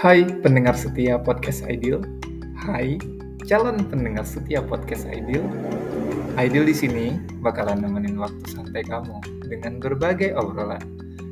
Hai pendengar setia podcast Ideal. Hai calon pendengar setia podcast Ideal. Ideal di sini bakalan nemenin waktu santai kamu dengan berbagai obrolan.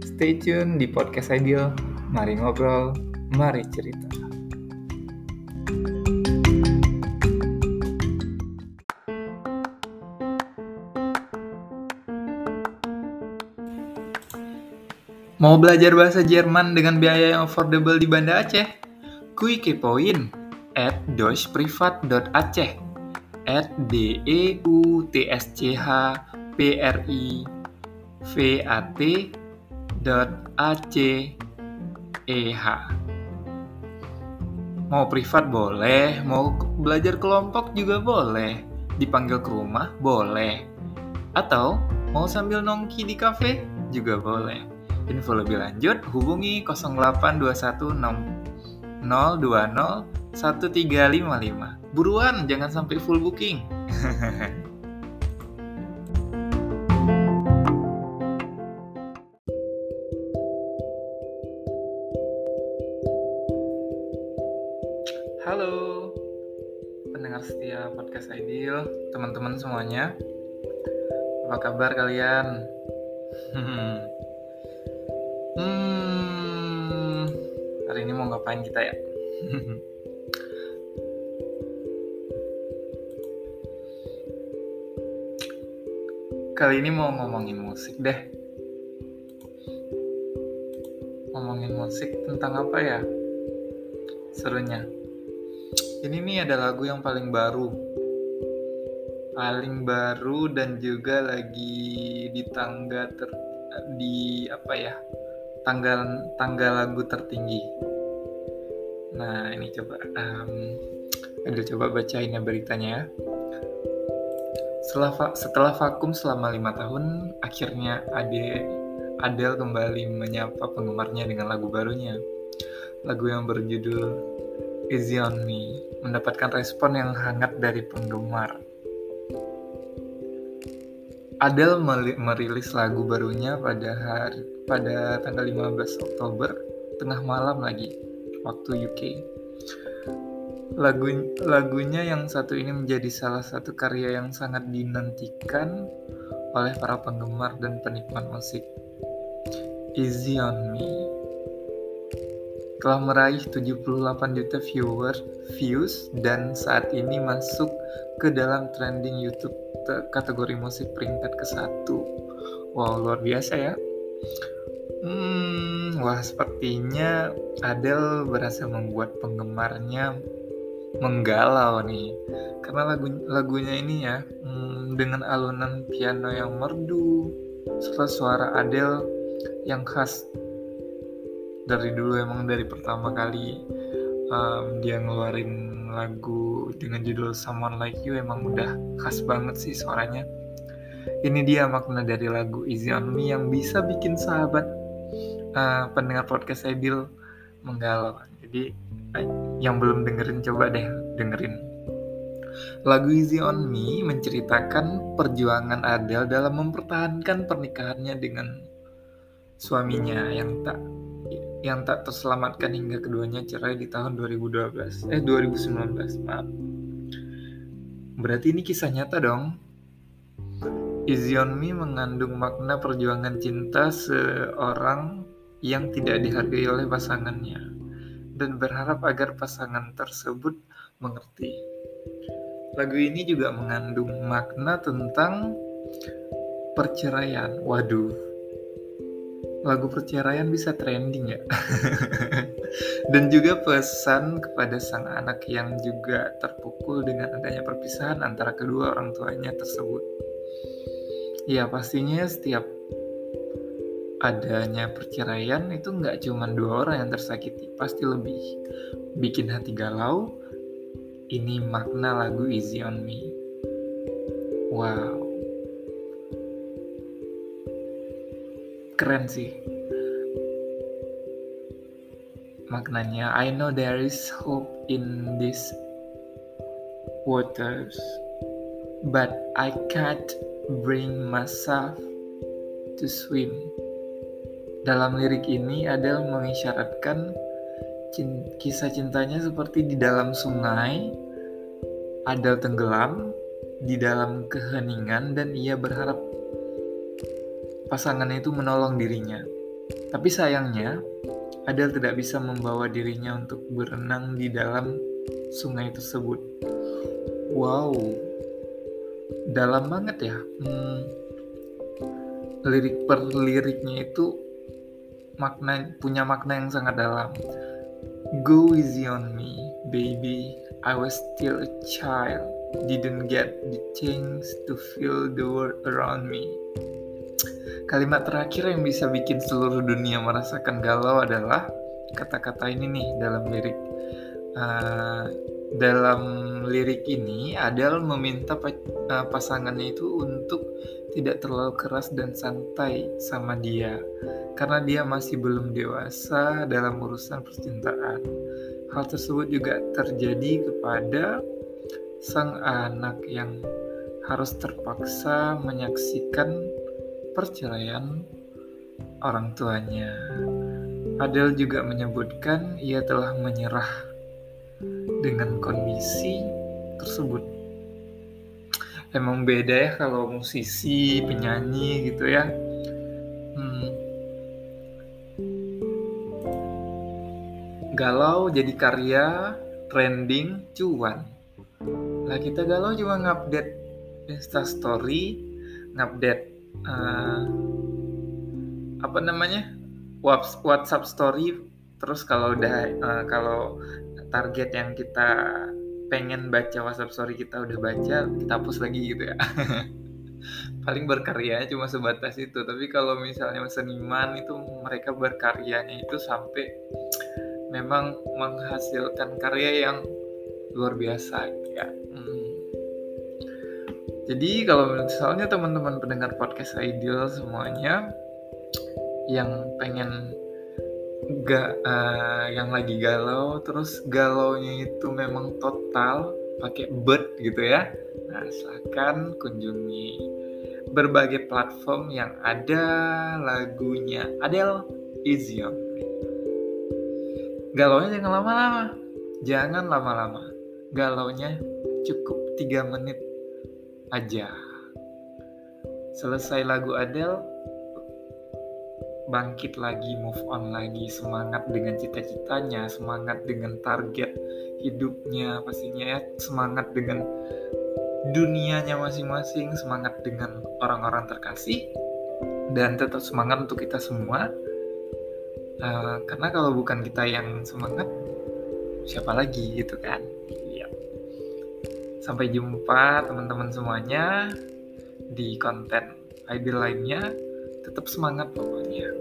Stay tune di podcast Ideal. Mari ngobrol, mari cerita. Mau belajar bahasa Jerman dengan biaya yang affordable di Banda Aceh? Kui kepoin at deutschprivat.aceh at d e u t s c h p r i v a t dot a c e h Mau privat boleh, mau belajar kelompok juga boleh, dipanggil ke rumah boleh, atau mau sambil nongki di kafe juga boleh. Info lebih lanjut hubungi 08216 020 1355. Buruan, jangan sampai full booking. Halo, pendengar setia podcast Ideal, teman-teman semuanya. Apa kabar kalian? hari ini mau ngapain kita ya? Kali ini mau ngomongin musik deh. Ngomongin musik tentang apa ya? Serunya. Ini nih ada lagu yang paling baru. Paling baru dan juga lagi di tangga ter di apa ya? Tanggal tanggal lagu tertinggi. Nah, ini coba um, Aduh, coba bacain ya beritanya ya. Setelah, setelah vakum selama lima tahun, akhirnya Ade Adele kembali menyapa penggemarnya dengan lagu barunya. Lagu yang berjudul Easy On Me mendapatkan respon yang hangat dari penggemar. Adele merilis lagu barunya pada hari pada tanggal 15 Oktober tengah malam lagi waktu UK. Lagu, lagunya yang satu ini menjadi salah satu karya yang sangat dinantikan oleh para penggemar dan penikmat musik. Easy on Me telah meraih 78 juta viewer views dan saat ini masuk ke dalam trending YouTube kategori musik peringkat ke satu. Wow, luar biasa ya. Hmm, wah sepertinya Adele berhasil membuat penggemarnya menggalau nih karena lagu lagunya ini ya hmm, dengan alunan piano yang merdu serta suara Adele yang khas dari dulu emang dari pertama kali um, dia ngeluarin lagu dengan judul Someone Like You emang udah khas banget sih suaranya ini dia makna dari lagu Easy On Me yang bisa bikin sahabat uh, pendengar podcast Ebil menggalau jadi yang belum dengerin coba deh dengerin. Lagu Easy On Me menceritakan perjuangan Adele dalam mempertahankan pernikahannya dengan suaminya yang tak yang tak terselamatkan hingga keduanya cerai di tahun 2012 eh 2019 maaf berarti ini kisah nyata dong Me mengandung makna perjuangan cinta seorang yang tidak dihargai oleh pasangannya dan berharap agar pasangan tersebut mengerti. Lagu ini juga mengandung makna tentang perceraian. Waduh, lagu perceraian bisa trending ya. dan juga pesan kepada sang anak yang juga terpukul dengan adanya perpisahan antara kedua orang tuanya tersebut. Ya pastinya setiap adanya perceraian itu nggak cuma dua orang yang tersakiti, pasti lebih bikin hati galau. Ini makna lagu Easy on Me. Wow. Keren sih. Maknanya, I know there is hope in these waters, but I can't bring myself to swim. Dalam lirik ini, Adele mengisyaratkan kisah cintanya seperti di dalam sungai, Adel tenggelam di dalam keheningan dan ia berharap pasangannya itu menolong dirinya. Tapi sayangnya, Adel tidak bisa membawa dirinya untuk berenang di dalam sungai tersebut. Wow, dalam banget ya. Hmm, lirik per liriknya itu makna punya makna yang sangat dalam. Go easy on me, baby. I was still a child. Didn't get the chance to feel the world around me. Kalimat terakhir yang bisa bikin seluruh dunia merasakan galau adalah kata-kata ini nih dalam lirik. Uh, dalam lirik ini Adele meminta uh, pasangannya itu untuk tidak terlalu keras dan santai sama dia karena dia masih belum dewasa dalam urusan percintaan. Hal tersebut juga terjadi kepada sang anak yang harus terpaksa menyaksikan perceraian orang tuanya. Adele juga menyebutkan ia telah menyerah dengan kondisi tersebut. Emang beda ya kalau musisi, penyanyi gitu ya. Hmm. Galau jadi karya, trending, cuan. Lah kita galau cuma ngupdate Insta Story, ngupdate uh, apa namanya? WhatsApp Story. Terus kalau udah uh, kalau target yang kita pengen baca WhatsApp Story kita udah baca kita hapus lagi gitu ya. Paling berkaryanya cuma sebatas itu. Tapi kalau misalnya seniman itu mereka berkaryanya itu sampai memang menghasilkan karya yang luar biasa ya. Hmm. Jadi kalau misalnya teman-teman pendengar podcast Ideal semuanya yang pengen gak uh, eh, yang lagi galau terus galaunya itu memang total pakai bird gitu ya. Nah, silahkan kunjungi berbagai platform yang ada lagunya Adele on Galaunya jangan lama-lama. Jangan lama-lama. Galaunya cukup 3 menit aja. Selesai lagu Adele, bangkit lagi, move on lagi, semangat dengan cita-citanya, semangat dengan target hidupnya pastinya ya, semangat dengan dunianya masing-masing, semangat dengan orang-orang terkasih, dan tetap semangat untuk kita semua. Uh, karena kalau bukan kita yang semangat, siapa lagi gitu kan? Sampai jumpa teman-teman semuanya di konten ideal lainnya. Tetap semangat pokoknya.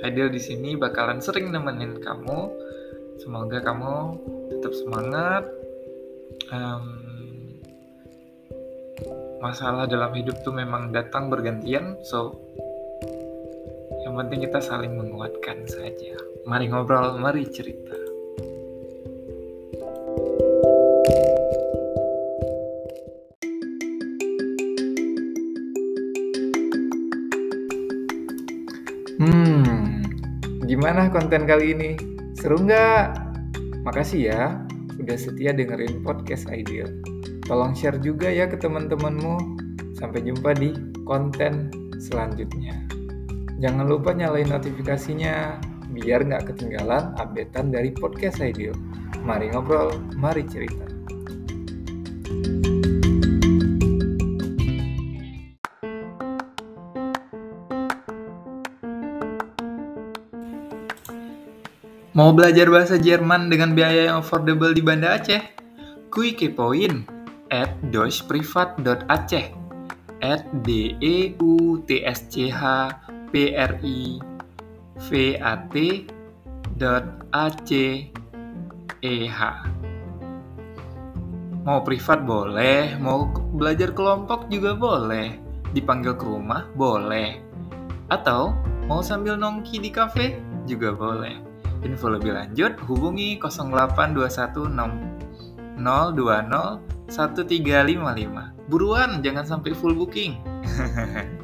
Ideal di sini bakalan sering nemenin kamu. Semoga kamu tetap semangat. Um, masalah dalam hidup tuh memang datang bergantian, so yang penting kita saling menguatkan saja. Mari ngobrol, mari cerita. Gimana konten kali ini? Seru nggak? Makasih ya udah setia dengerin podcast Ideal. Tolong share juga ya ke teman-temanmu. Sampai jumpa di konten selanjutnya. Jangan lupa nyalain notifikasinya biar nggak ketinggalan updatean dari podcast Ideal. Mari ngobrol, mari cerita. Mau belajar bahasa Jerman dengan biaya yang affordable di Banda Aceh? Kui kepoin at deutschprivat.aceh at d e u t s c h p r i v a t a c e h Mau privat boleh, mau belajar kelompok juga boleh, dipanggil ke rumah boleh, atau mau sambil nongki di kafe juga boleh. Info lebih lanjut hubungi 0821 020 1355. Buruan, jangan sampai full booking.